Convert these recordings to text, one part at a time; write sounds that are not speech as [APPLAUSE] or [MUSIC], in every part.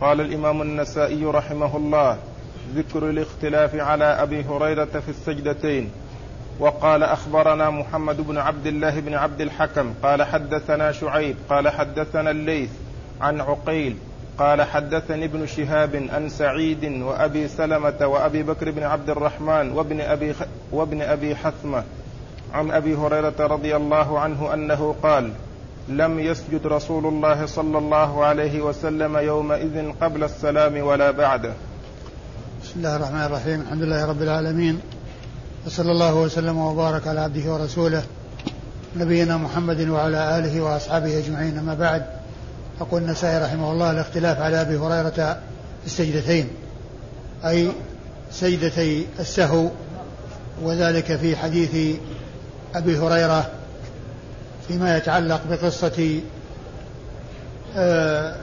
قال الإمام النسائي رحمه الله ذكر الاختلاف على أبي هريرة في السجدتين وقال أخبرنا محمد بن عبد الله بن عبد الحكم قال حدثنا شعيب قال حدثنا الليث عن عقيل قال حدثني ابن شهاب عن سعيد وأبي سلمة وأبي بكر بن عبد الرحمن وابن أبي. وابن أبي حثمة عن أبي هريرة رضي الله عنه أنه قال لم يسجد رسول الله صلى الله عليه وسلم يومئذ قبل السلام ولا بعده. بسم الله الرحمن الرحيم. الحمد لله رب العالمين. وصلى الله وسلم وبارك على عبده ورسوله نبينا محمد وعلى آله وأصحابه أجمعين. أما بعد يقول النسائي رحمه الله الاختلاف على أبي هريرة في السجدتين أي سجدتي السهو وذلك في حديث أبي هريرة فيما يتعلق بقصة آآ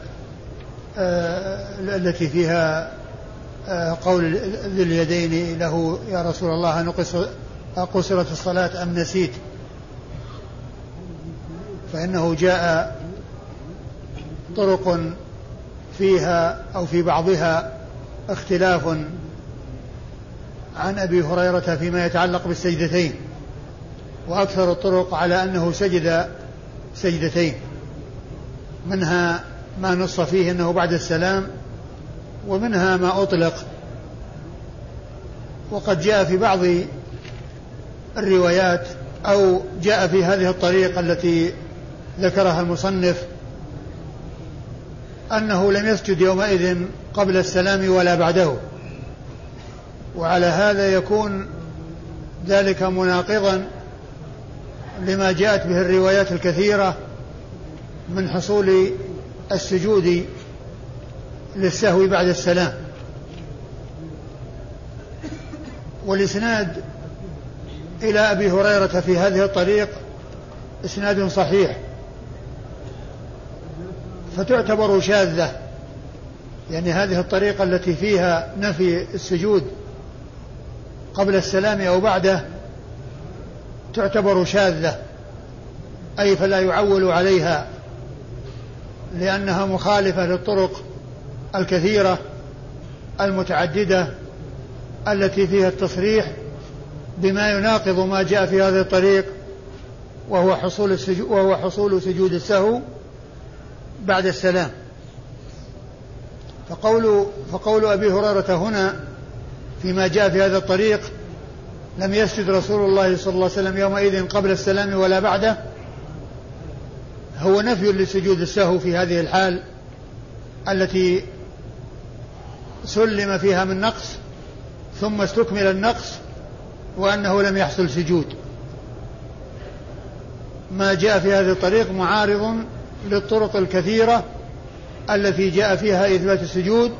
آآ التي فيها قول ذي اليدين له يا رسول الله أقصرت الصلاة أم نسيت؟ فإنه جاء طرق فيها أو في بعضها اختلاف عن أبي هريرة فيما يتعلق بالسجدتين. وأكثر الطرق على أنه سجد سجدتين منها ما نص فيه أنه بعد السلام ومنها ما أطلق. وقد جاء في بعض الروايات أو جاء في هذه الطريقة التي ذكرها المصنف أنه لم يسجد يومئذ قبل السلام ولا بعده. وعلى هذا يكون ذلك مناقضا لما جاءت به الروايات الكثيرة من حصول السجود للسهو بعد السلام. والإسناد إلى أبي هريرة في هذه الطريق إسناد صحيح. فتعتبر شاذة. يعني هذه الطريقة التي فيها نفي السجود قبل السلام أو بعده تعتبر شاذة أي فلا يعول عليها لأنها مخالفة للطرق الكثيرة المتعددة التي فيها التصريح بما يناقض ما جاء في هذه الطريق وهو حصول السجود وهو حصول سجود السهو بعد السلام. فقول فقول أبي هريرة هنا فيما جاء في هذا الطريق لم يسجد رسول الله صلى الله عليه وسلم يومئذ قبل السلام ولا بعده. هو نفي لسجود السهو في هذه الحال التي سلم فيها من نقص ثم استكمل النقص وأنه لم يحصل سجود. ما جاء في هذه الطريق معارض للطرق الكثيرة التي جاء فيها إثبات السجود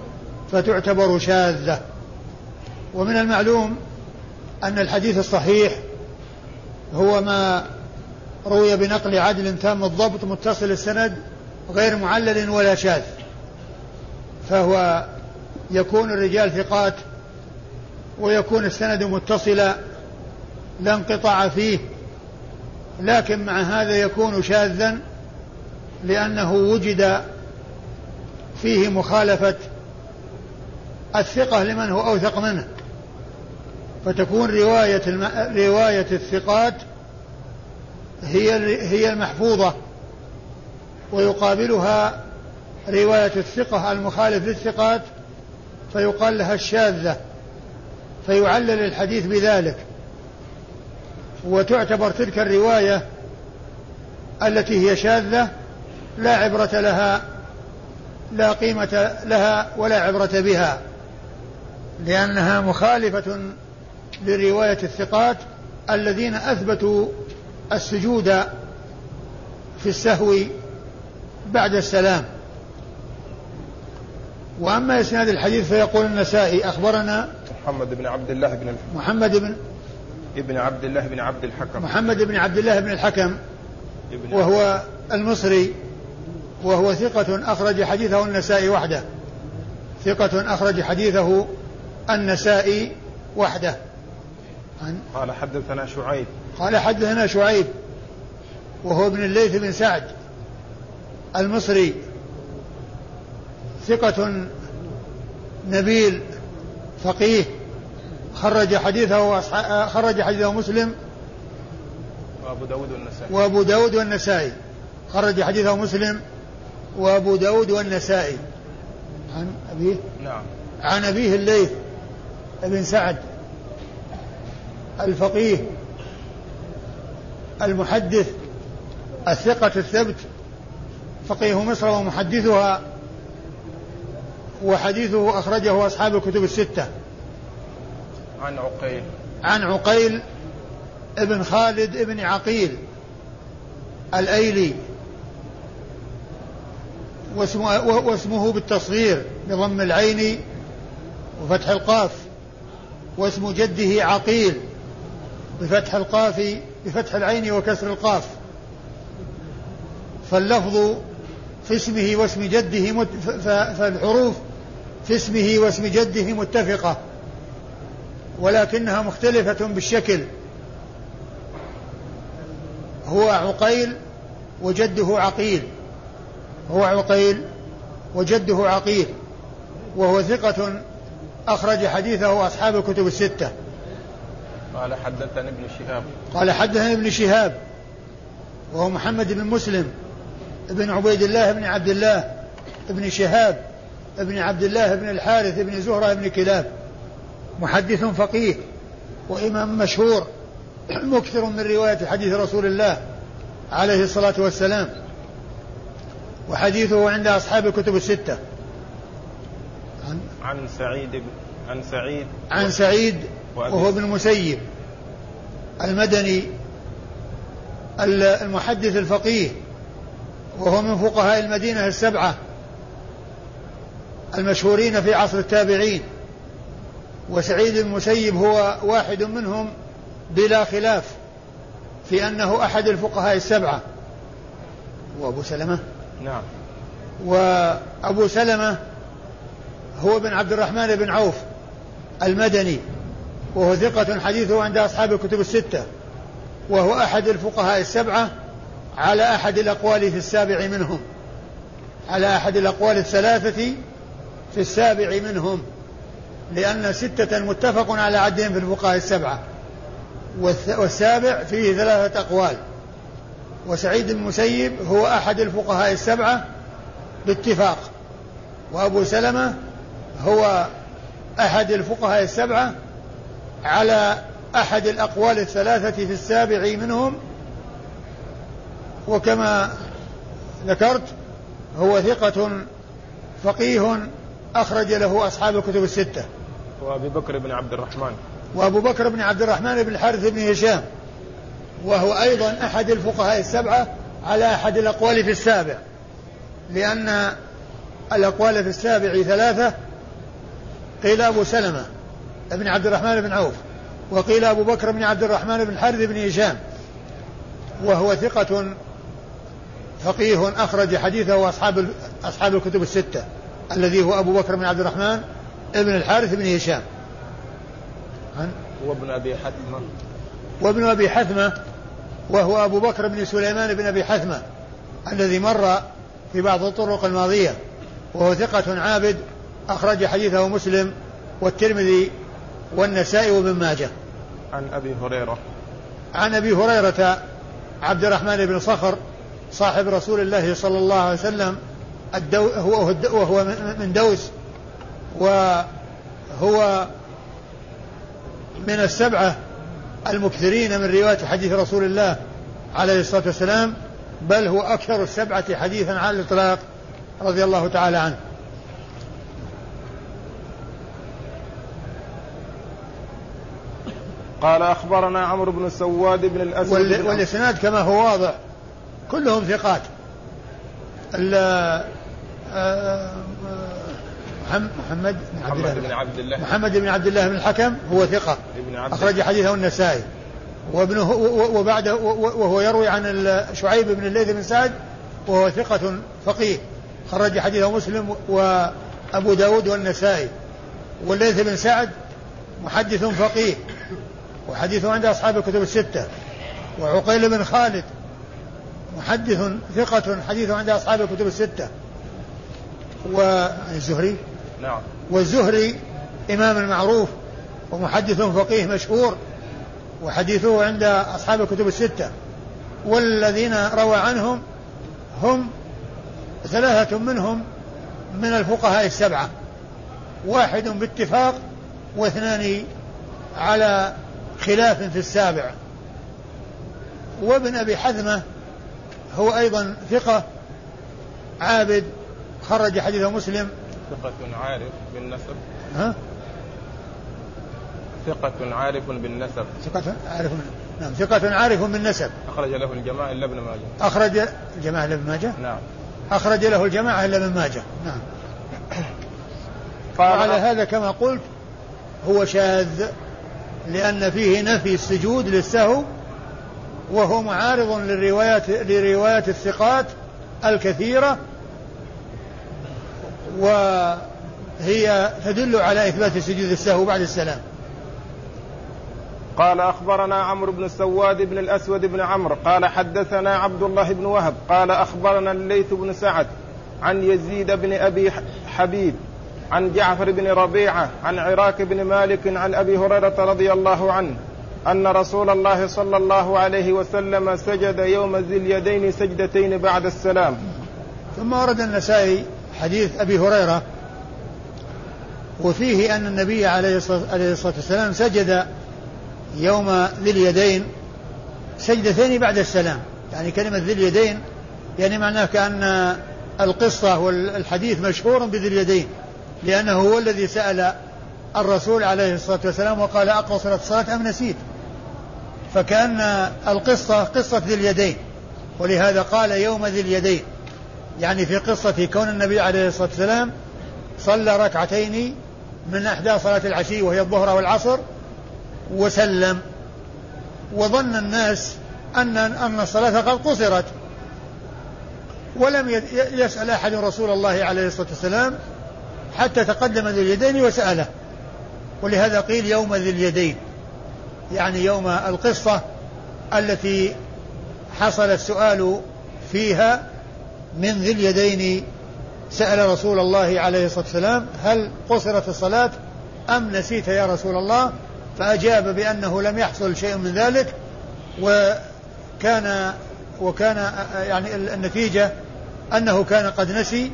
فتعتبر شاذة. ومن المعلوم أن الحديث الصحيح هو ما روي بنقل عدل تام الضبط متصل السند غير معلل ولا شاذ فهو يكون الرجال ثقات ويكون السند متصلا لا انقطاع فيه لكن مع هذا يكون شاذا لأنه وجد فيه مخالفة الثقة لمن هو أوثق منه. فتكون رواية الم... رواية الثقات هي هي المحفوظة ويقابلها رواية الثقة المخالف للثقات فيقال لها الشاذة فيعلل الحديث بذلك. وتعتبر تلك الرواية التي هي شاذة لا عبرة لها لا قيمة لها ولا عبرة بها لأنها مخالفة لرواية الثقات الذين أثبتوا السجود في السهو بعد السلام. وأما إسناد الحديث فيقول النسائي أخبرنا محمد بن عبد الله بن محمد بن ابن عبد الله بن عبد الحكم. محمد بن عبد الله بن الحكم. ابن وهو المصري. وهو ثقة أخرج حديثه النسائي وحده. ثقة أخرج حديثه النسائي وحده. عن قال حدثنا شعيب. قال حدثنا شعيب وهو ابن الليث بن سعد المصري ثقة نبيل فقيه خرج حديثه خرج حديثه مسلم وأبو داود والنسائي. وأبو داود والنسائي خرج حديثه مسلم وأبو داود والنسائي. عن أبيه؟ نعم. عن أبيه الليث بن سعد. الفقيه المحدث الثقة الثبت فقيه مصر ومحدثها وحديثه أخرجه أصحاب الكتب الستة. عن عقيل. عن عقيل ابن خالد ابن عقيل الأيلي واسمه, واسمه بالتصغير بضم العين وفتح القاف واسم جده عقيل. بفتح القاف بفتح العين وكسر القاف. فاللفظ في اسمه واسم جده فالحروف في اسمه واسم جده متفقة ولكنها مختلفة بالشكل. هو عقيل وجده عقيل. هو عقيل وجده عقيل. وهو ثقة أخرج حديثه أصحاب الكتب الستة. قال حدثني ابن شهاب. قال حدثني ابن شهاب وهو محمد بن مسلم بن عبيد الله بن عبد الله بن شهاب بن عبد الله بن الحارث بن زهرة بن كلاب محدث فقيه وإمام مشهور مكثر من رواية حديث رسول الله عليه الصلاة والسلام وحديثه عند أصحاب الكتب الستة. عن, عن سعيد عن سعيد عن سعيد وهو ابن المسيب المدني المحدث الفقيه وهو من فقهاء المدينة السبعة المشهورين في عصر التابعين. وسعيد المسيب هو واحد منهم بلا خلاف في أنه أحد الفقهاء السبعة. وأبو سلمة؟ نعم. وأبو سلمة هو بن عبد الرحمن بن عوف. المدني وهو ثقة حديثه عند أصحاب الكتب الستة وهو أحد الفقهاء السبعة على أحد الأقوال في السابع منهم. على أحد الأقوال الثلاثة في السابع منهم لأن ستة متفق على عدهم في الفقهاء السبعة. والسابع فيه ثلاثة أقوال. وسعيد بن المسيب هو أحد الفقهاء السبعة باتفاق. وأبو سلمة هو أحد الفقهاء السبعة على أحد الأقوال الثلاثة في السابع منهم وكما ذكرت هو ثقة فقيه أخرج له أصحاب الكتب الستة. وأبي بكر بن عبد الرحمن. وأبو بكر بن عبد الرحمن بن الحارث بن هشام. وهو أيضا أحد الفقهاء السبعة على أحد الأقوال في السابع. لأن الأقوال في السابع ثلاثة قيل أبو سلمة بن عبد الرحمن بن عوف وقيل أبو بكر بن عبد الرحمن بن الحارث بن هشام وهو ثقة فقيه أخرج حديثه أصحاب أصحاب الكتب الستة الذي هو أبو بكر بن عبد الرحمن ابن الحارث بن هشام. عن وابن أبي حثمة. وابن أبي حثمة وهو أبو بكر بن سليمان بن أبي حثمة الذي مر في بعض الطرق الماضية وهو ثقة عابد أخرج حديثه مسلم والترمذي والنسائي وابن ماجه. عن أبي هريرة. عن أبي هريرة عبد الرحمن بن صخر صاحب رسول الله صلى الله عليه وسلم الدو هو وهو من دوس وهو من السبعة المكثرين من رواية حديث رسول الله عليه الصلاة والسلام بل هو أكثر السبعة حديثا على الإطلاق رضي الله تعالى عنه. قال أخبرنا عمرو بن سواد بن الأسود. والإسناد كما هو واضح. كلهم ثقات. آه، آه، محمد بن عبد الله. بن عبد الله. محمد بن عبد الله بن الحكم هو ثقة. أخرج حديثه النسائي. وابنه وبعده وهو يروي عن شعيب بن الليث بن سعد وهو ثقة فقيه. خرج حديثه مسلم وأبو داود والنسائي. والليث بن سعد محدث فقيه. وحديثه عند أصحاب الكتب الستة. وعقيل بن خالد محدث ثقة حديثه عند أصحاب الكتب الستة. والزهري نعم. والزهري إمام معروف ومحدث فقيه مشهور وحديثه عند أصحاب الكتب الستة. والذين روى عنهم هم ثلاثة منهم من الفقهاء السبعة. واحد باتفاق واثنان على خلاف في السابع. وابن أبي حذمة هو أيضا ثقة عابد خرج حديث مسلم. ثقة عارف بالنسب. ها؟ ثقة عارف بالنسب. ثقة عارف نعم ثقة عارف بالنسب. أخرج له الجماعة إلا ابن ماجه. أخرج الجماعة إلا ابن ماجه؟ نعم. أخرج له الجماعة إلا ابن ماجه. نعم. وعلى هذا كما قلت هو شاذ. لأن فيه نفي السجود للسهو وهو معارض للروايات لروايات الثقات الكثيرة وهي تدل على إثبات سجود السهو بعد السلام. قال أخبرنا عمرو بن السواد بن الأسود بن عمرو قال حدثنا عبد الله بن وهب قال أخبرنا الليث بن سعد عن يزيد بن أبي حبيب عن جعفر بن ربيعة عن عراك بن مالك عن أبي هريرة رضي الله عنه أن رسول الله صلى الله عليه وسلم سجد يوم ذي اليدين سجدتين بعد السلام. ثم ورد النسائي حديث أبي هريرة وفيه أن النبي عليه الصلاة والسلام سجد يوم ذي اليدين سجدتين بعد السلام. يعني كلمة ذي اليدين يعني معناه كأن القصة والحديث مشهور بذي اليدين. لأنه هو الذي سأل الرسول عليه الصلاة والسلام وقال أقصرت الصلاة أم نسيت. فكأن القصة قصة ذي اليدين ولهذا قال يوم ذي اليدين. يعني في قصة كون النبي عليه الصلاة والسلام صلى ركعتين من أحدى صلاة العشي وهي الظهر والعصر وسلم. وظن الناس أن أن الصلاة قد قصرت. ولم يسأل أحد رسول الله عليه الصلاة والسلام حتى تقدم ذي اليدين وسأله. ولهذا قيل يوم ذي اليدين. يعني يوم القصة التي حصل السؤال فيها من ذي اليدين. سأل رسول الله عليه الصلاة والسلام هل قصرت الصلاة أم نسيت يا رسول الله؟ فأجاب بأنه لم يحصل شيء من ذلك وكان وكان يعني النتيجة أنه كان قد نسي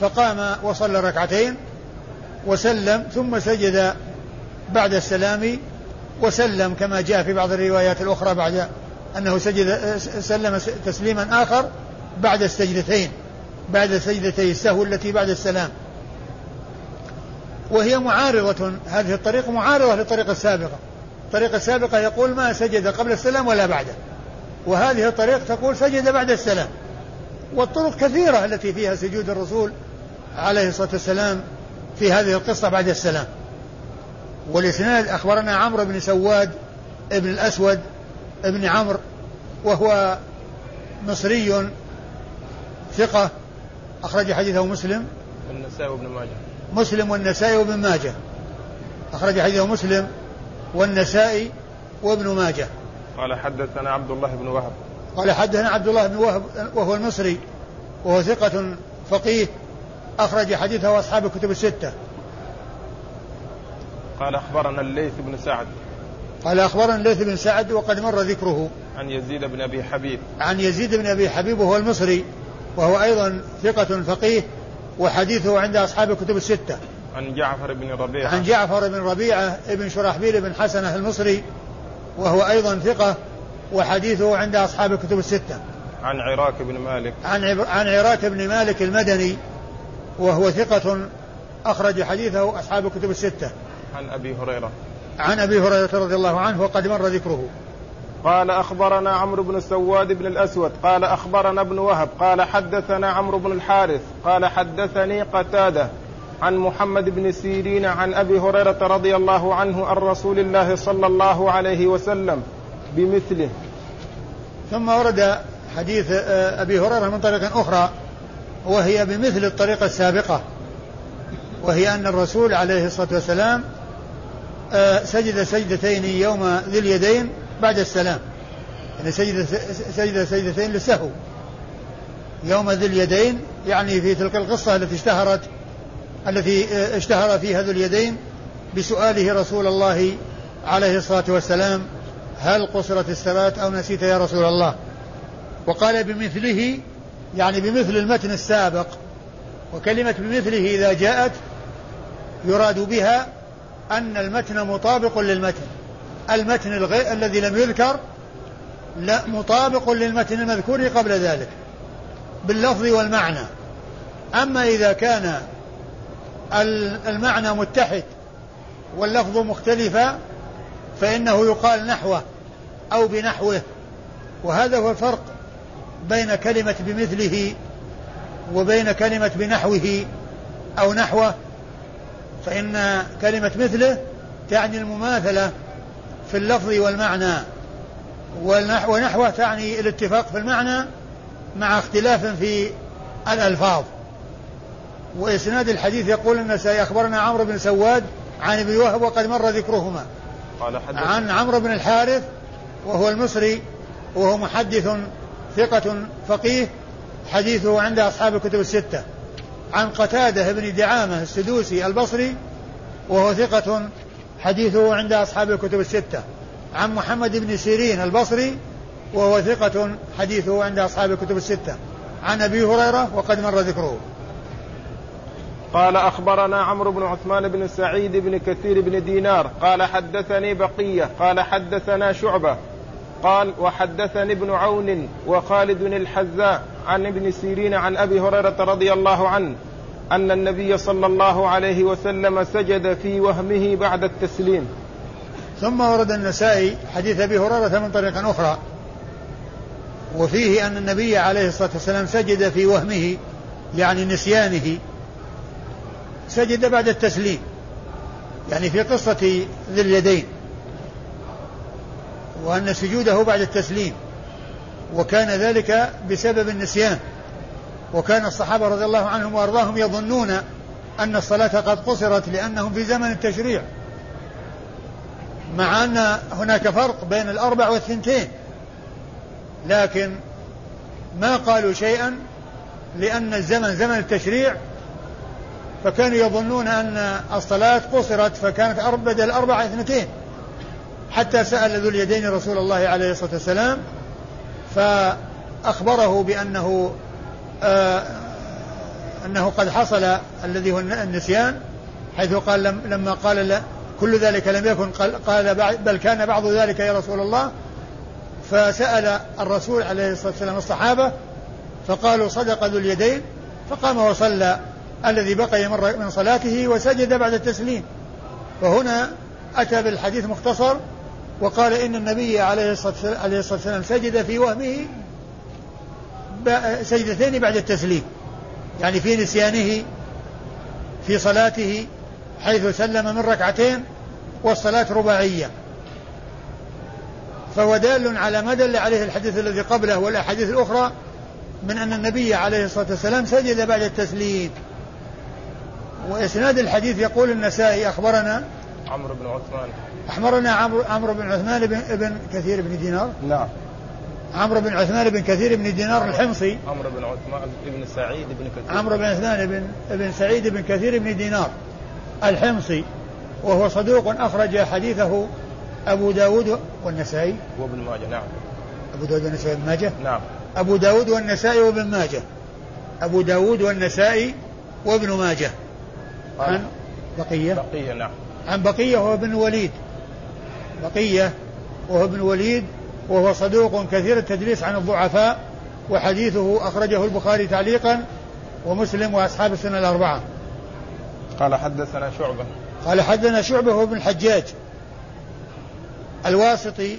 فقام وصلى ركعتين وسلم ثم سجد بعد السلام وسلم كما جاء في بعض الروايات الأخرى بعد أنه سجد سلم تسليما آخر بعد السجدتين بعد سجدتي السهو التي بعد السلام. وهي معارضة هذه الطريقة معارضة للطريقة السابقة. الطريقة السابقة يقول ما سجد قبل السلام ولا بعده. وهذه الطريقة تقول سجد بعد السلام. والطرق كثيرة التي فيها سجود الرسول عليه الصلاة والسلام في هذه القصة بعد السلام. والإسناد أخبرنا عمرو بن سواد ابن الأسود ابن عمرو وهو مصري ثقة أخرج حديثه مسلم. النسائي وابن ماجه. مسلم والنسائي وابن ماجه. أخرج حديثه مسلم والنسائي وابن ماجه. قال حدثنا عبد الله بن وهب. قال حدثنا عبد الله بن وهب وهو المصري وهو ثقة فقيه أخرج حديثه أصحاب الكتب الستة. قال أخبرنا الليث بن سعد. قال أخبرنا الليث بن سعد وقد مر ذكره. عن يزيد بن أبي حبيب. عن يزيد بن أبي حبيب وهو المصري وهو أيضا ثقة فقيه وحديثه عند أصحاب الكتب الستة. عن جعفر بن ربيعة. عن جعفر بن ربيعة ابن شرحبيل بن حسنة المصري وهو أيضا ثقة وحديثه عند أصحاب الكتب الستة. عن عراك بن مالك. عن عن عراك بن مالك المدني وهو ثقة أخرج حديثه أصحاب الكتب الستة. عن أبي هريرة. عن أبي هريرة رضي الله عنه وقد مر ذكره. قال أخبرنا عمرو بن السواد بن الأسود قال أخبرنا ابن وهب قال حدثنا عمرو بن الحارث قال حدثني قتادة عن محمد بن سيرين عن أبي هريرة رضي الله عنه عن رسول الله صلى الله عليه وسلم بمثله. ثم ورد حديث آه، أبي هريرة من طريق أخرى وهي بمثل الطريقة السابقة وهي أن الرسول عليه الصلاة والسلام آه، سجد سجدتين يوم ذي اليدين بعد السلام. يعني سجد سجد سجدتين للسهو. يوم ذي اليدين يعني في تلك القصة التي اشتهرت التي اشتهر فيها ذو اليدين بسؤاله رسول الله عليه الصلاة والسلام هل قصرت الصلاة أو نسيت يا رسول الله؟ وقال بمثله يعني بمثل المتن السابق وكلمة بمثله إذا جاءت يراد بها أن المتن مطابق للمتن. المتن الغي... الذي لم يذكر لا مطابق للمتن المذكور قبل ذلك باللفظ والمعنى. أما إذا كان المعنى متحد واللفظ مختلفا فإنه يقال نحوه أو بنحوه وهذا هو الفرق بين كلمة بمثله وبين كلمة بنحوه أو نحوه فإن كلمة مثله تعني المماثلة في اللفظ والمعنى ونحوه تعني الاتفاق في المعنى مع اختلاف في الألفاظ. وإسناد الحديث يقول أن سيخبرنا عمرو بن سواد عن ابن وهب وقد مر ذكرهما. قال عن عمرو بن الحارث وهو المصري وهو محدث ثقة فقيه حديثه عند أصحاب الكتب الستة. عن قتادة بن دعامة السدوسي البصري وهو ثقة حديثه عند أصحاب الكتب الستة. عن محمد بن سيرين البصري وهو ثقة حديثه عند أصحاب الكتب الستة. عن أبي هريرة وقد مر ذكره. قال أخبرنا عمرو بن عثمان بن سعيد بن كثير بن دينار قال حدثني بقية قال حدثنا شعبة قال وحدثني ابن عون وخالد الحذاء عن ابن سيرين عن أبي هريرة رضي الله عنه أن النبي صلى الله عليه وسلم سجد في وهمه بعد التسليم. ثم ورد النسائي حديث أبي هريرة من طريق أخرى وفيه أن النبي عليه الصلاة والسلام سجد في وهمه يعني نسيانه سجد بعد التسليم يعني في قصة ذي اليدين. وأن سجوده بعد التسليم. وكان ذلك بسبب النسيان. وكان الصحابة رضي الله عنهم وأرضاهم يظنون أن الصلاة قد قصرت لأنهم في زمن التشريع. مع أن هناك فرق بين الأربع والثنتين. لكن ما قالوا شيئا لأن الزمن زمن التشريع. فكانوا يظنون أن الصلاة قصرت فكانت بدل أربعة اثنتين. حتى سأل ذو اليدين رسول الله عليه الصلاة والسلام فأخبره بأنه آه أنه قد حصل الذي هو النسيان حيث قال لما قال كل ذلك لم يكن قال بل كان بعض ذلك يا رسول الله. فسأل الرسول عليه الصلاة والسلام الصحابة فقالوا صدق ذو اليدين فقام وصلى الذي بقي من صلاته وسجد بعد التسليم. فهنا أتى بالحديث مختصر وقال إن النبي عليه الصلاة والسلام سجد في وهمه سجدتين بعد التسليم. يعني في نسيانه في صلاته حيث سلم من ركعتين والصلاة رباعية. فهو دال على ما دل عليه الحديث الذي قبله والأحاديث الأخرى من أن النبي عليه الصلاة والسلام سجد بعد التسليم. وإسناد الحديث يقول النسائي أخبرنا عمرو بن عثمان. أخبرنا عمرو عمرو بن عثمان بن ابن كثير بن دينار. نعم. عمرو بن عثمان بن كثير بن دينار الحمصي. عمرو بن عثمان بن سعيد بن كثير. عمرو بن عثمان بن بن سعيد بن كثير بن دينار الحمصي وهو صدوق أخرج حديثه أبو داود والنسائي. وابن ماجه نعم. أبو داود والنسائي وابن ماجه؟ نعم. أبو داود والنسائي وابن ماجه. أبو داود والنسائي وابن ماجه. عن بقية؟ بقية نعم. عن بقية وهو ابن وليد. بقية وهو ابن وليد وهو صدوق كثير التدليس عن الضعفاء وحديثه أخرجه البخاري تعليقا ومسلم وأصحاب السنة الأربعة. قال حدثنا شعبة. قال حدثنا شعبة هو ابن الحجاج الواسطي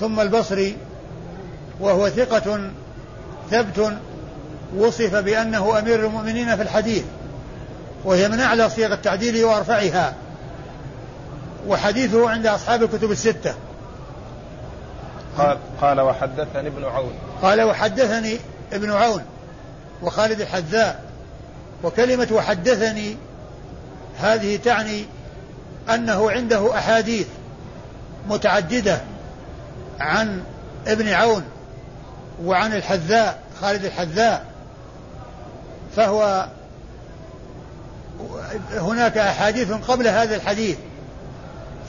ثم البصري وهو ثقة ثبت وصف بأنه أمير المؤمنين في الحديث وهي من أعلى صيغ التعديل وأرفعها. وحديثه عند أصحاب الكتب الستة. قال قال وحدثني ابن عون. قال وحدثني ابن عون وخالد الحذاء وكلمة وحدثني هذه تعني أنه عنده أحاديث متعددة عن ابن عون وعن الحذاء خالد الحذاء. فهو هناك أحاديث قبل هذا الحديث.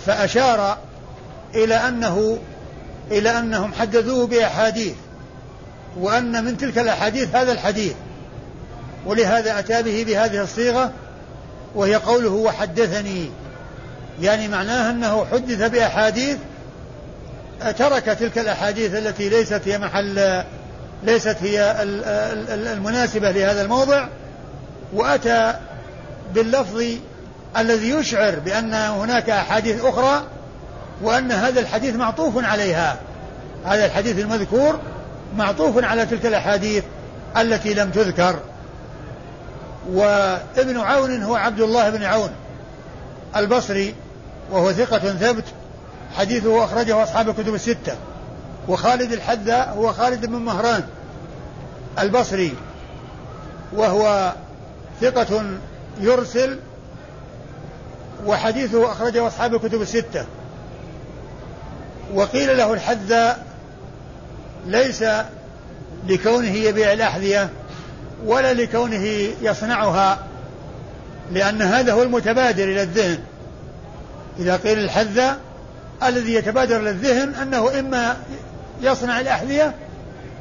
فأشار إلى أنه إلى أنهم حدثوه بأحاديث وأن من تلك الأحاديث هذا الحديث. ولهذا أتى به بهذه الصيغة وهي قوله وحدثني. يعني معناه أنه حدث بأحاديث ترك تلك الأحاديث التي ليست هي محل ليست هي المناسبة لهذا الموضع وأتى باللفظ الذي يشعر بأن هناك أحاديث أخرى وأن هذا الحديث معطوف عليها. هذا الحديث المذكور معطوف على تلك الأحاديث التي لم تذكر. وابن عون هو عبد الله بن عون البصري وهو ثقة ثبت حديثه أخرجه أصحاب الكتب الستة. وخالد الحذاء هو خالد بن مهران البصري وهو ثقة يرسل وحديثه أخرجه أصحاب الكتب الستة. وقيل له الحذاء ليس لكونه يبيع الأحذية ولا لكونه يصنعها لأن هذا هو المتبادر إلى الذهن. إذا قيل الحذاء الذي يتبادر إلى الذهن أنه إما يصنع الأحذية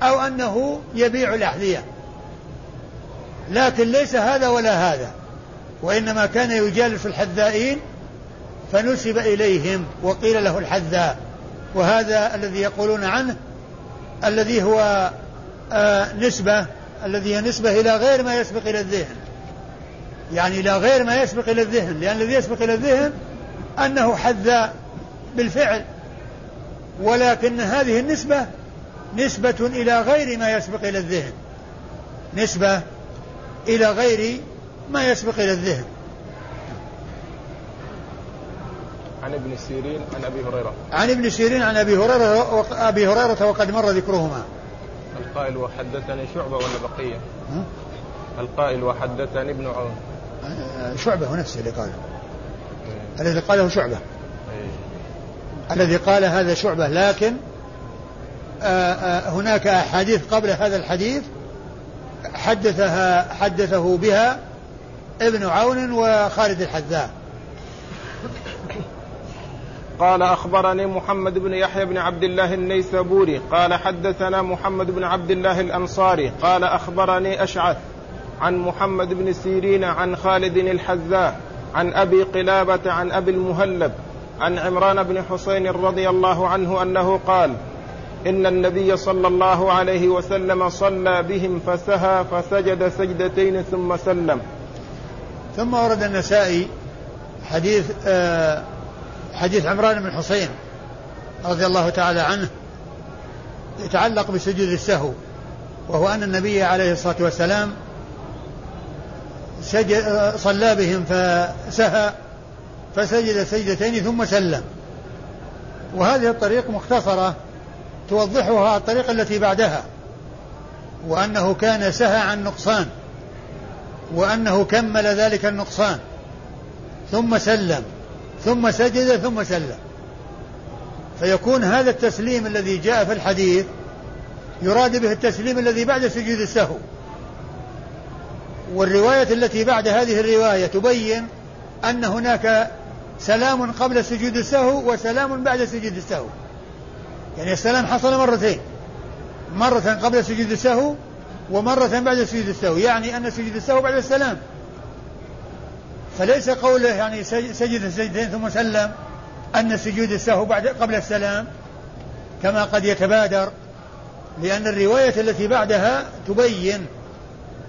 أو أنه يبيع الأحذية. لكن ليس هذا ولا هذا. وإنما كان يجالس الحذائين فنسب إليهم وقيل له الحذاء. وهذا الذي يقولون عنه الذي هو آه نسبة الذي هي نسبة إلى غير ما يسبق إلى الذهن. يعني إلى غير ما يسبق إلى الذهن لأن الذي يسبق إلى الذهن أنه حذاء بالفعل. ولكن هذه النسبة نسبة إلى غير ما يسبق إلى الذهن. نسبة إلى غير ما يسبق إلى الذهن. عن ابن سيرين عن أبي هريرة. عن ابن سيرين عن أبي هريرة أبي هريرة وقد مر ذكرهما. القائل وحدثني شعبة ولا بقية؟ القائل وحدثني ابن عون. آه، شعبة هو نفسه اللي قاله. إيه. الذي قاله شعبة. إيه. الذي قال هذا شعبة لكن آه، آه، هناك أحاديث قبل هذا الحديث حدثها حدثه بها ابن عون وخالد الحذاء. قال أخبرني محمد بن يحيى بن عبد الله النيسابوري. قال حدثنا محمد بن عبد الله الأنصاري. قال أخبرني أشعث عن محمد بن سيرين عن خالد الحذاء عن أبي قلابة عن أبي المهلب عن عمران بن حسين رضي الله عنه أنه قال إن النبي صلى الله عليه وسلم صلى بهم فسهى فسجد سجدتين ثم سلم. ثم ورد النسائي حديث آه حديث عمران بن حسين رضي الله تعالى عنه يتعلق بسجود السهو وهو أن النبي عليه الصلاة والسلام سجد صلى بهم فسهى فسجد سجدتين ثم سلم. وهذه الطريق مختصرة توضحها الطريقة التي بعدها وأنه كان سهى عن نقصان. وأنه كمل ذلك النقصان. ثم سلم. ثم سجد ثم سلم. فيكون هذا التسليم الذي جاء في الحديث يراد به التسليم الذي بعد سجود السهو. والرواية التي بعد هذه الرواية تبين أن هناك سلام قبل سجود السهو وسلام بعد سجود السهو. يعني السلام حصل مرتين. مرة قبل سجود السهو ومرة بعد سجود السهو. يعني أن سجود السهو بعد السلام. فليس قوله يعني سجد السجدتين ثم سلم أن سجود السهو بعد قبل السلام كما قد يتبادر لأن الرواية التي بعدها تبين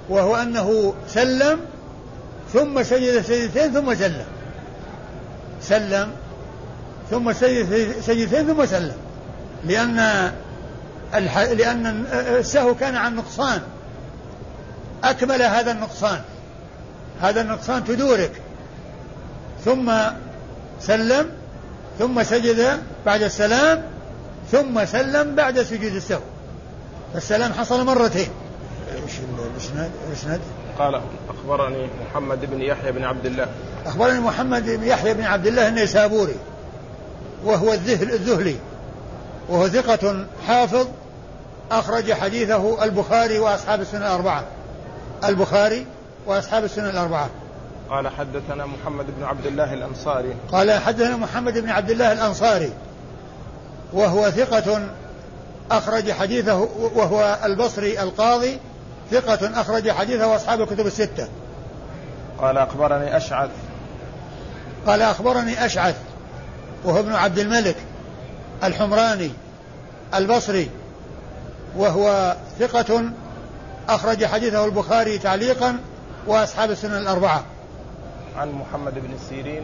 وهو أنه سلم ثم سجد سجدتين ثم سلم. سلم ثم سجد سجدتين ثم سلم. لأن الح... لأن السهو كان عن نقصان. أكمل هذا النقصان. هذا النقصان تدورك. ثم سلم ثم سجد بعد السلام ثم سلم بعد سجود السهو. فالسلام حصل مرتين. إيش الاسناد الاسناد قال أخبرني محمد بن يحيى بن عبد الله. أخبرني محمد بن يحيى بن عبد الله النيسابوري وهو الذهل الذهلي. وهو ثقة حافظ أخرج حديثه البخاري وأصحاب السنة الأربعة. البخاري وأصحاب السنن الأربعة. قال حدثنا محمد بن عبد الله الأنصاري. قال حدثنا محمد بن عبد الله الأنصاري. وهو ثقة أخرج حديثه وهو البصري القاضي ثقة أخرج حديثه أصحاب الكتب الستة. قال أخبرني أشعث. قال أخبرني أشعث وهو ابن عبد الملك. الحمراني البصري وهو ثقة أخرج حديثه البخاري تعليقا وأصحاب السنن الأربعة. عن محمد بن سيرين.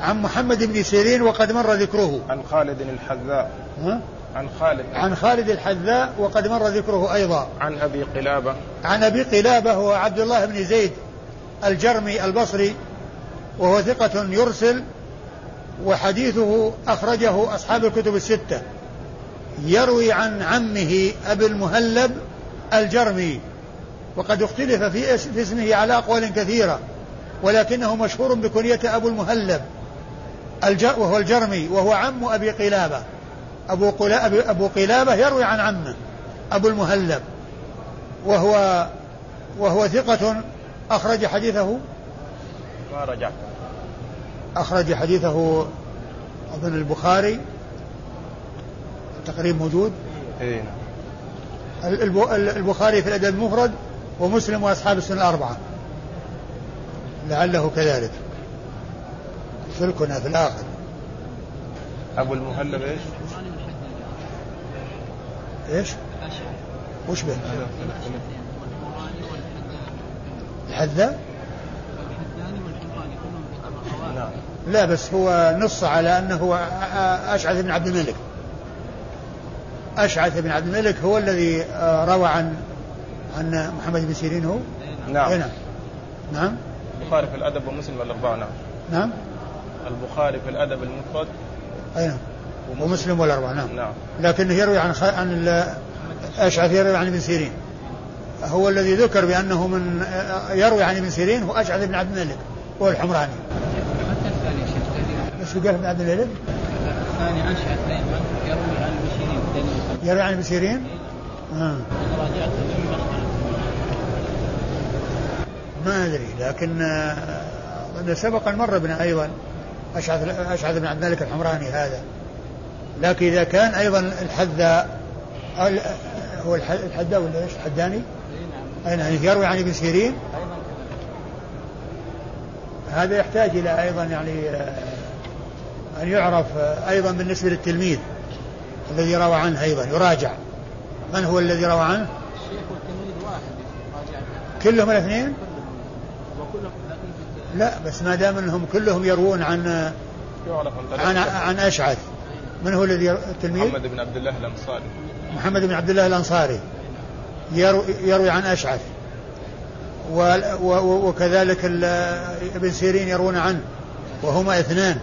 عن محمد بن سيرين وقد مر ذكره. عن خالد الحذاء. ها؟ عن خالد. عن خالد الحذاء وقد مر ذكره أيضا. عن أبي قلابة. عن أبي قلابة هو عبد الله بن زيد الجرمي البصري وهو ثقة يرسل وحديثه أخرجه أصحاب الكتب الستة. يروي عن عمه أبي المهلب الجرمي وقد اختلف في في اسمه على أقوال كثيرة ولكنه مشهور بكنية أبو المهلب وهو الجرمي وهو عم أبي قلابة. أبو, قلا أبو قلابة يروي عن عمه أبو المهلب وهو وهو ثقة أخرج حديثه. ما رجعت. أخرج حديثه أظن البخاري تقريب موجود اي البخاري في الأدب المفرد ومسلم وأصحاب السنة الأربعة لعله كذلك الكنى في الآخر أبو المهلب إيش؟ إيش؟ وش به؟ الحذاء؟ نعم. لا بس هو نص على أنه أشعث بن عبد الملك. أشعث بن عبد الملك هو الذي آه، روى عن عن محمد بن سيرين هو؟ نعم. نعم. نعم. البخاري في الأدب ومسلم الأربعة نعم. نعم. البخاري في الأدب المفرد. أي نعم. ومسلم والأربعة نعم. نعم. لكنه يروي عن خ... عن. أشعث يروي عن ابن سيرين. هو الذي ذكر بأنه من يروي عن ابن سيرين هو أشعث بن عبد الملك هو بس قال ابن عبد الملك الثاني أشعث دائما يروي عن ابن سيرين يروي عن ابن سيرين آه. راجعت ما أدري لكن آه، سبق أن مر بنا أيضا أشعث أشعث بن عبد الملك الحمراني هذا. لكن إذا كان أيضا الحذاء هو الحذاء ولا إيش؟ الحداني؟ أي نعم يروي عن ابن سيرين. هذا يحتاج إلى أيضا يعني آه، أن يعرف أيضا بالنسبة للتلميذ الذي روى عنه أيضا يراجع. من هو الذي روى عنه؟ الشيخ والتلميذ واحد كلهم الاثنين؟ وكلهم لا بس ما دام إنهم كلهم يروون عن عن عن أشعث. من هو الذي التلميذ؟ محمد بن عبد الله الأنصاري. محمد بن عبد الله الأنصاري. يروي, يروي عن أشعث. وكذلك ابن سيرين يروون عنه. وهما اثنان.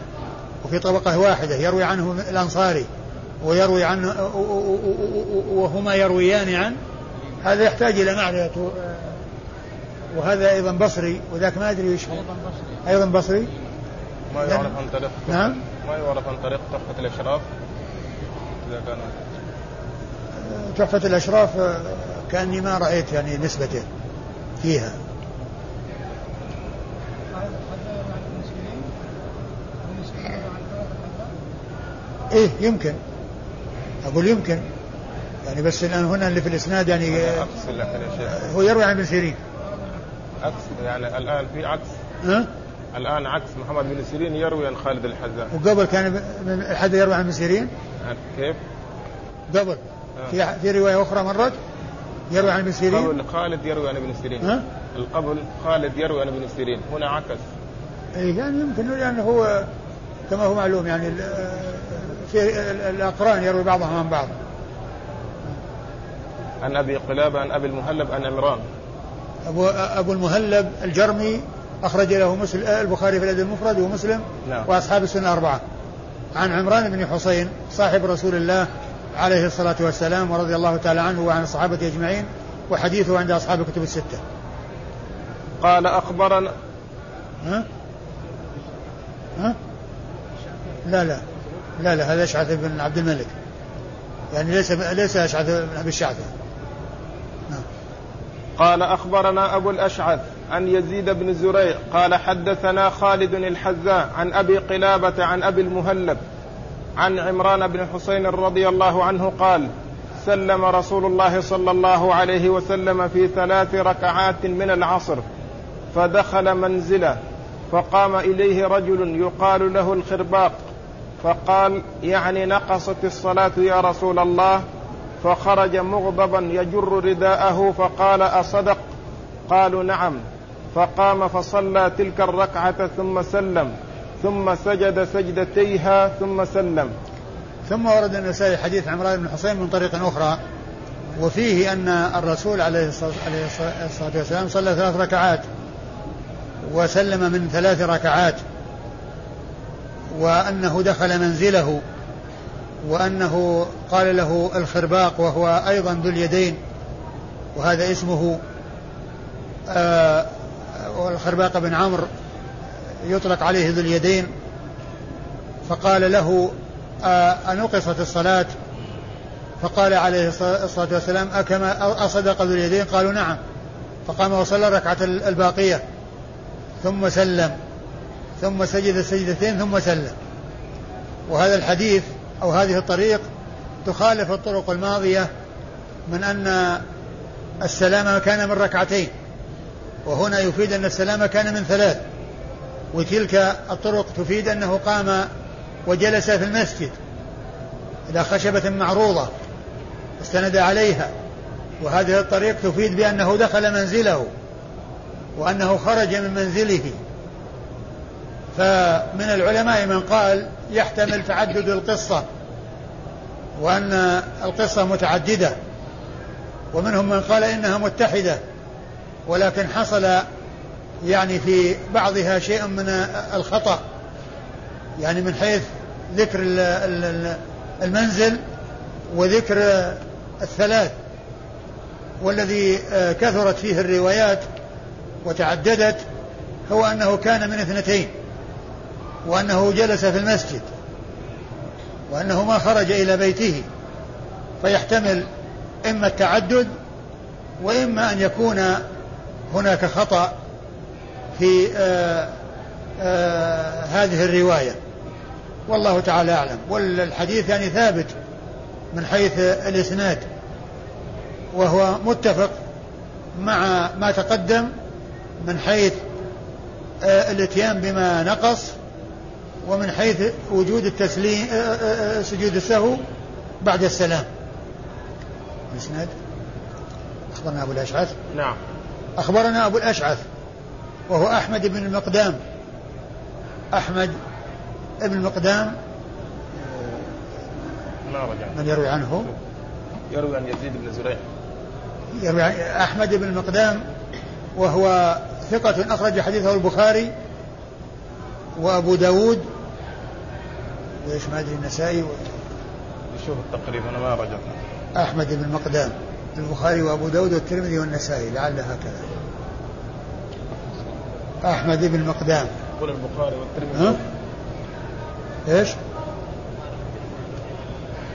وفي طبقة واحدة يروي عنه الأنصاري ويروي عنه وهما يرويان عن هذا يحتاج إلى معرفة وهذا أيضا بصري وذاك ما أدري وش أيضا بصري. أيضا بصري؟ ما يعرف عن طريق نعم. ما يعرف عن طريق تحفة الإشراف؟ إذا كان تحفة الأشراف كأني ما رأيت يعني نسبته فيها. إيه يمكن. أقول يمكن. يعني بس الآن هنا اللي في الإسناد يعني هو يروي عن ابن سيرين. عكس يعني الآن في عكس. ها؟ الآن عكس محمد بن سيرين يروي عن خالد الحذاء. وقبل كان الحذاء يروي عن ابن سيرين؟ كيف؟ قبل. في في رواية أخرى مرت يروي عن ابن سيرين؟ قبل خالد يروي عن ابن سيرين. ها؟ القبل خالد يروي عن ابن سيرين. هنا عكس. اي يعني يمكن يعني هو كما هو معلوم يعني في الأقران يروي بعضهم عن بعض عن أبي قلابة عن أبي المهلب عن عمران أبو أبو المهلب الجرمي أخرج له مسلم البخاري في الأدب المفرد ومسلم نعم. وأصحاب السنة الاربعه عن عمران بن حسين صاحب رسول الله عليه الصلاة والسلام ورضي الله تعالى عنه وعن الصحابة أجمعين وحديثه عند أصحاب الكتب الستة. قال أخبرنا ها؟ ها؟ لا لا لا لا هذا أشعث بن عبد الملك. يعني ليس ليس أشعث بن أبي الشعث نعم. قال أخبرنا أبو الأشعث عن يزيد بن زريع قال حدثنا خالد الحذاء عن أبي قلابة عن أبي المهلب عن عمران بن حسين رضي الله عنه قال سلم رسول الله صلى الله عليه وسلم في ثلاث ركعات من العصر فدخل منزله فقام إليه رجل يقال له الخرباق فقال يعني نقصت الصلاة يا رسول الله. فخرج مغضبا يجر رداءه فقال أصدق؟ قالوا نعم. فقام فصلى تلك الركعة ثم سلم ثم سجد سجدتيها ثم سلم. ثم ورد النسائي حديث عمران بن حسين من طريق أخرى وفيه أن الرسول عليه الصلاة والسلام صلى ثلاث ركعات وسلم من ثلاث ركعات. وأنه دخل منزله وأنه قال له الخرباق وهو أيضا ذو اليدين وهذا اسمه آه والخرباق بن عمرو يطلق عليه ذو اليدين. فقال له أنقصت الصلاة؟ فقال عليه الصلاة والسلام أكما أصدق ذو اليدين؟ قالوا نعم. فقام وصلى الركعة الباقية ثم سلم. ثم سجد السجدتين ثم سلم. وهذا الحديث أو هذه الطريق تخالف الطرق الماضية من أن السلام كان من ركعتين وهنا يفيد أن السلام كان من ثلاث وتلك الطرق تفيد أنه قام وجلس في المسجد إلى خشبة معروضة استند عليها وهذه الطريق تفيد بأنه دخل منزله وأنه خرج من منزله. فمن العلماء من قال يحتمل تعدد القصة وأن القصة متعددة ومنهم من قال إنها متحدة ولكن حصل يعني في بعضها شيء من الخطأ يعني من حيث ذكر المنزل وذكر الثلاث والذي كثرت فيه الروايات وتعددت هو أنه كان من اثنتين. وأنه جلس في المسجد وأنه ما خرج إلى بيته فيحتمل إما التعدد وإما أن يكون هناك خطأ في آآ آه، آآ آه، هذه الرواية. والله تعالى أعلم. والحديث يعني ثابت من حيث الإسناد وهو متفق مع ما تقدم من حيث آه، الإتيان بما نقص ومن حيث وجود التسليم سجود السهو بعد السلام. الإسناد؟ أخبرنا أبو الأشعث؟ نعم. أخبرنا أبو الأشعث وهو أحمد بن المقدام. أحمد بن المقدام ما رجع. من يروي عنه؟ يروي عن يزيد بن زريع. يروي عن أحمد بن المقدام وهو ثقة أخرج حديثه البخاري وأبو داود وإيش ما أدري النسائي و... شوف التقريب أنا ما رجعت. أحمد بن المقدام البخاري وأبو داود والترمذي والنسائي لعل هكذا. أحمد بن مقدام. يقول البخاري والترمذي؟ إيش؟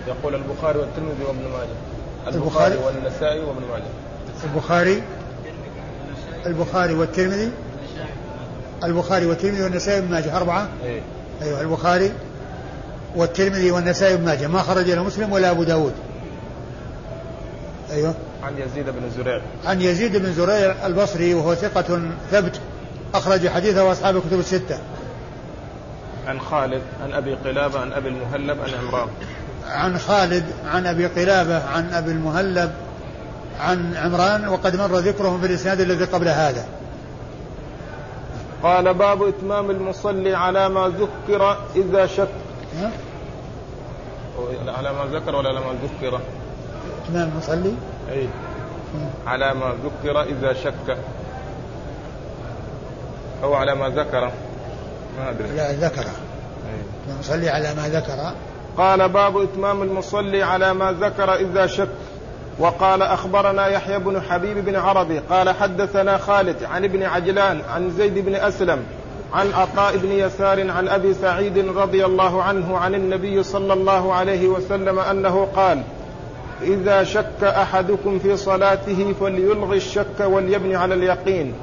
يقول البخاري والترمذي وابن ماجه. البخاري والنسائي وابن ماجه. البخاري؟ البخاري والترمذي؟ البخاري والترمذي والنسائي وابن ماجه أربعة؟ أيه. أيوه البخاري؟ والترمذي والنسائي وابن ماجه ما خرج له مسلم ولا أبو داود. أيوه. عن يزيد بن زريع. عن يزيد بن زريع البصري وهو ثقة ثبت أخرج حديثه أصحاب الكتب الستة. عن خالد عن أبي قلابة عن أبي المهلب عن عمران. عن خالد عن أبي قلابة عن أبي المهلب عن عمران وقد مر ذكرهم في الإسناد الذي قبل هذا. قال باب إتمام المصلي على ما ذكر إذا شك. على ما ذكر ولا على ما ذكر؟ إتمام المصلي أي. على ما ذكر إذا شك. أو على ما ذكر. ما أدري. لا ذكر. المصلي على ما ذكر. قال باب إتمام المصلي على ما ذكر إذا شك. وقال أخبرنا يحيى بن حبيب بن عربي قال حدثنا خالد عن ابن عجلان عن زيد بن أسلم عن عطاء بن يسار عن أبي سعيد رضي الله عنه عن النبي صلى الله عليه وسلم أنه قال إذا شك أحدكم في صلاته فليلغي الشك وليبني على اليقين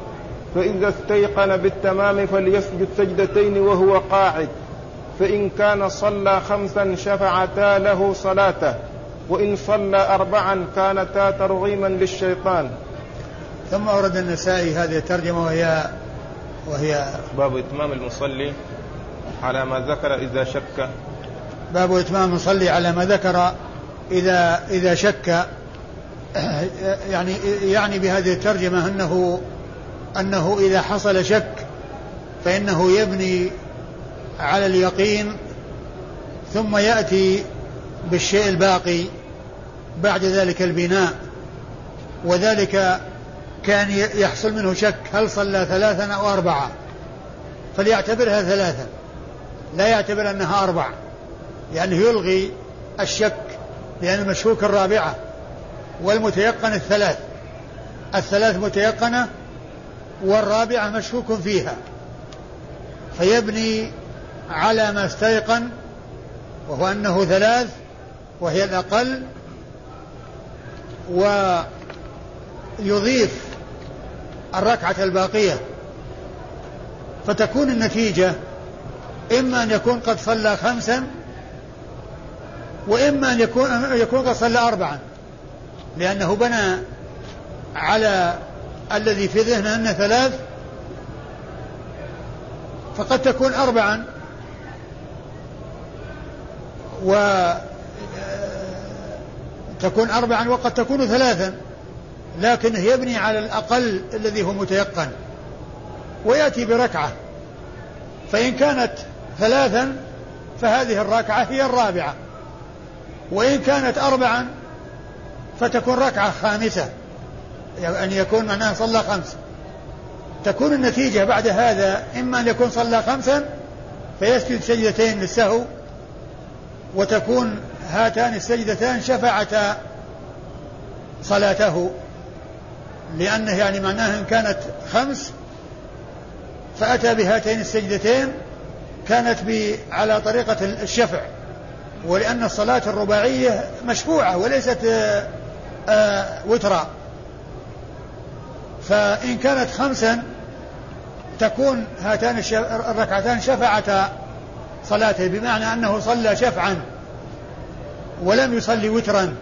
فإذا استيقن بالتمام فليسجد سجدتين وهو قاعد فإن كان صلى خمسا شفعتا له صلاته وإن صلى أربعا كانتا ترغيما للشيطان. ثم أورد النسائي هذه الترجمة وهي وهي باب إتمام المصلي على ما ذكر إذا شك. باب إتمام المصلي على ما ذكر إذا إذا شك. يعني يعني بهذه الترجمة أنه أنه إذا حصل شك فإنه يبني على اليقين ثم يأتي بالشيء الباقي بعد ذلك البناء. وذلك كان يحصل منه شك هل صلى ثلاثا أو أربعة فليعتبرها ثلاثا. لا يعتبر أنها أربع لأنه يلغي الشك لأن المشكوك الرابعة والمتيقن الثلاث. الثلاث متيقنة والرابعة مشكوك فيها. فيبني على ما استيقن وهو أنه ثلاث وهي الأقل ويضيف الركعة الباقية. فتكون النتيجة إما أن يكون قد صلى خمسا وإما أن يكون يكون قد صلى أربعا. لأنه بنى على الذي في ذهنه أنه ثلاث فقد تكون أربعا. و تكون أربعا وقد تكون ثلاثا. لكنه يبني على الأقل الذي هو متيقن. ويأتي بركعة. فإن كانت ثلاثا فهذه الركعة هي الرابعة. وإن كانت أربعا فتكون ركعة خامسة. أن يكون معناها صلى خمس. تكون النتيجة بعد هذا إما أن يكون صلى خمسا فيسجد سجدتين للسهو وتكون هاتان السجدتان شفعتا صلاته. لأنه يعني معناه إن كانت خمس فأتى بهاتين السجدتين كانت على طريقة الشفع ولأن الصلاة الرباعية مشفوعة وليست آه، آآ وترا. فإن كانت خمسا تكون هاتان الركعتان شفعتا صلاته بمعنى أنه صلى شفعا ولم يصلي وترا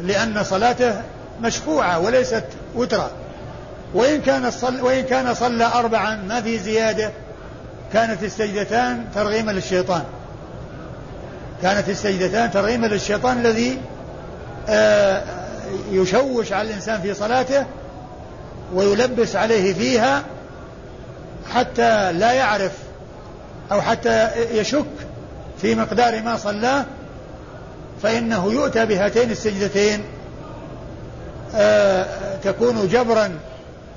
لأن صلاته مشفوعة وليست وترا. وإن كان صل وإن كان صلى أربعا ما في زيادة كانت السجدتان ترغيما للشيطان. كانت السجدتان ترغيما للشيطان الذي آه، يشوش على الإنسان في صلاته ويلبس عليه فيها حتى لا يعرف أو حتى يشك في مقدار ما صلاه فإنه يؤتى بهاتين السجدتين تكون جبرا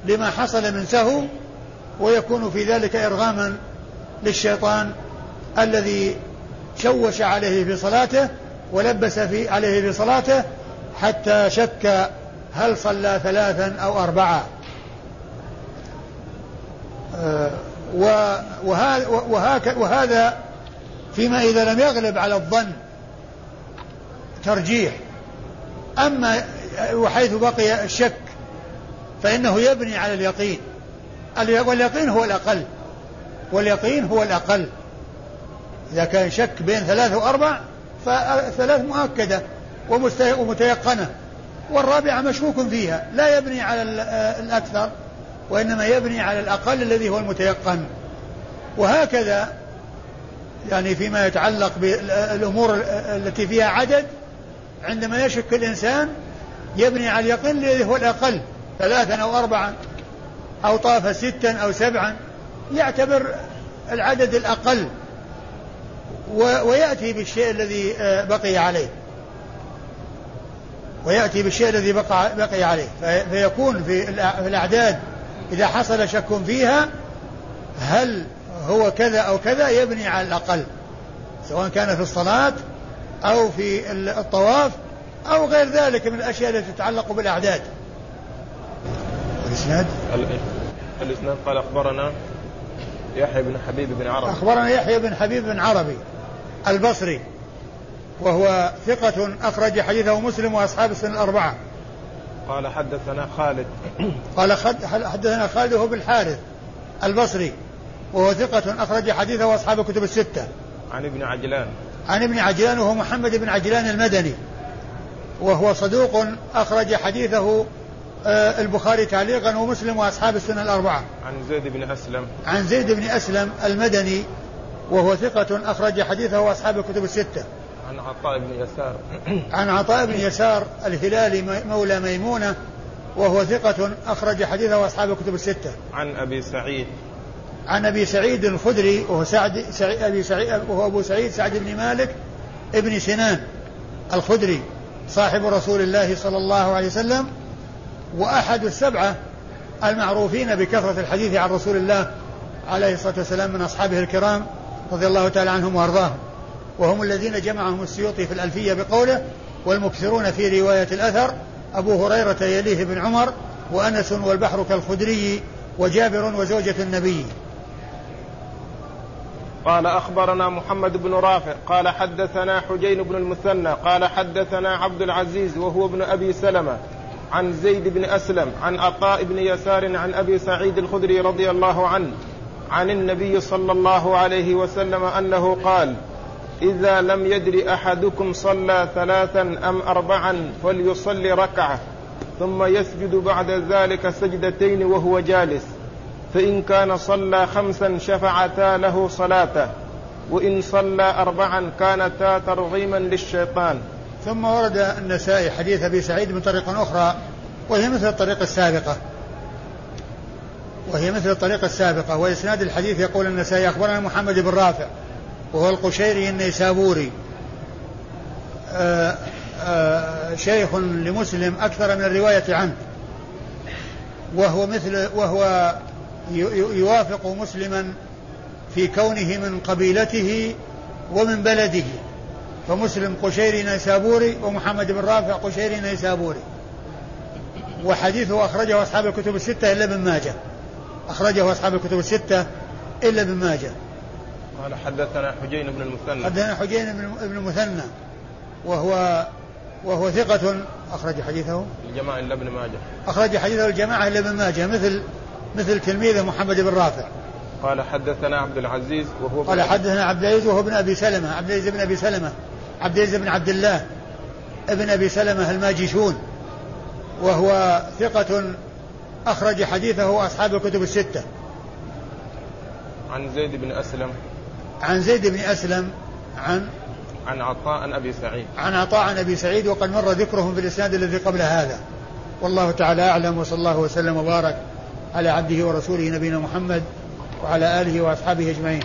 لما حصل من سهو ويكون في ذلك إرغاما للشيطان الذي شوش عليه في صلاته ولبس في عليه في صلاته حتى شك هل صلى ثلاثا أو أربعة. آه وهذا, وهذا فيما إذا لم يغلب على الظن ترجيح. أما وحيث بقي الشك فإنه يبني على اليقين. واليقين هو الأقل. واليقين هو الأقل. إذا كان شك بين ثلاث وأربع فثلاث مؤكدة ومتيقنة. والرابعة مشكوك فيها. لا يبني على الأكثر وإنما يبني على الأقل الذي هو المتيقن. وهكذا يعني فيما يتعلق بالأمور التي فيها عدد عندما يشك الإنسان يبني على اليقين الذي هو الأقل ثلاثا أو أربعا أو طاف ستا أو سبعا. يعتبر العدد الأقل ويأتي بالشيء الذي آه، بقي عليه. ويأتي بالشيء الذي بقى, بقي عليه. فيكون في الأعداد إذا حصل شك فيها هل هو كذا أو كذا يبني على الأقل سواء كان في الصلاة أو في الطواف أو غير ذلك من الأشياء التي تتعلق بالأعداد. الإسناد الإسناد قال أخبرنا يحيى بن حبيب بن عربي. أخبرنا يحيى بن حبيب بن عربي البصري وهو ثقة أخرج حديثه مسلم وأصحاب السنة الأربعة. قال حدثنا خالد. قال حدثنا خالد وهو بالحارث البصري وهو ثقة أخرج حديثه وأصحاب الكتب الستة. عن ابن عجلان. عن ابن عجلان وهو محمد بن عجلان المدني. وهو صدوق أخرج حديثه آه، البخاري تعليقا ومسلم وأصحاب السنة الأربعة. عن زيد بن أسلم. عن زيد بن أسلم المدني وهو ثقة أخرج حديثه وأصحاب الكتب الستة. عن عطاء بن يسار. [CLEARS THROAT] عن عطاء بن يسار الهلالي مولى ميمونة وهو ثقة أخرج حديثه وأصحاب الكتب الستة. عن أبي سعيد. عن أبي سعيد الخدري وهو سعد سعيد أبي سعيد وهو أبو سعيد سعد بن مالك ابن سنان الخدري. صاحب رسول الله صلى الله عليه وسلم وأحد السبعة المعروفين بكثرة الحديث عن رسول الله عليه الصلاة والسلام من أصحابه الكرام رضي الله تعالى عنهم وأرضاهم. وهم الذين جمعهم السيوطي في الألفية بقوله والمكثرون في رواية الأثر أبو هريرة يليه بن عمر وأنس والبحر كالخدري وجابر وزوجة النبي. قال أخبرنا محمد بن رافع قال حدثنا حجين بن المثنى قال حدثنا عبد العزيز وهو ابن أبي سلمة عن زيد بن أسلم عن عطاء بن يسار عن أبي سعيد الخدري رضي الله عنه عن النبي صلى الله عليه وسلم أنه قال إذا لم يدر أحدكم صلى ثلاثا أم أربعا فليصلي ركعة ثم يسجد بعد ذلك سجدتين وهو جالس فإن كان صلى خمسا شفعتا له صلاته وإن صلى أربعا كانتا ترغيما للشيطان. ثم ورد النسائي حديث أبي سعيد من طريق أخرى وهي مثل الطريقة السابقة. وهي مثل الطريقة السابقة. وإسناد الحديث يقول النسائي أخبرنا محمد بن رافع وهو القشيري النيسابوري. آه، آه، شيخ لمسلم أكثر من الرواية عنه. وهو مثل وهو يوافق مسلما في كونه من قبيلته ومن بلده. فمسلم قشيري نيسابوري ومحمد بن رافع قشيري نيسابوري. وحديثه أخرجه أصحاب الكتب الستة إلا ابن ماجه. أخرجه أصحاب الكتب الستة إلا ابن ماجه. قال حدثنا حجين بن المثنى. حدثنا حجين بن المثنى. وهو وهو ثقة أخرج حديثه. الجماعة إلا ابن ماجه. أخرج حديثه الجماعة إلا ابن ماجه. مثل مثل تلميذه محمد بن رافع قال حدثنا عبد العزيز وهو قال حدثنا عبد العزيز وهو ابن أبي سلمة عبد العزيز بن أبي سلمة عبد العزيز بن عبد الله ابن أبي سلمة الماجشون وهو ثقة أخرج حديثه أصحاب الكتب الستة. عن زيد بن أسلم. عن زيد بن أسلم عن عن عطاء عن أبي سعيد. عن عطاء عن أبي سعيد وقد مر ذكرهم في الإسناد الذي قبل هذا. والله تعالى أعلم وصلى الله وسلم وبارك على عبده ورسوله نبينا محمد وعلى آله وأصحابه أجمعين.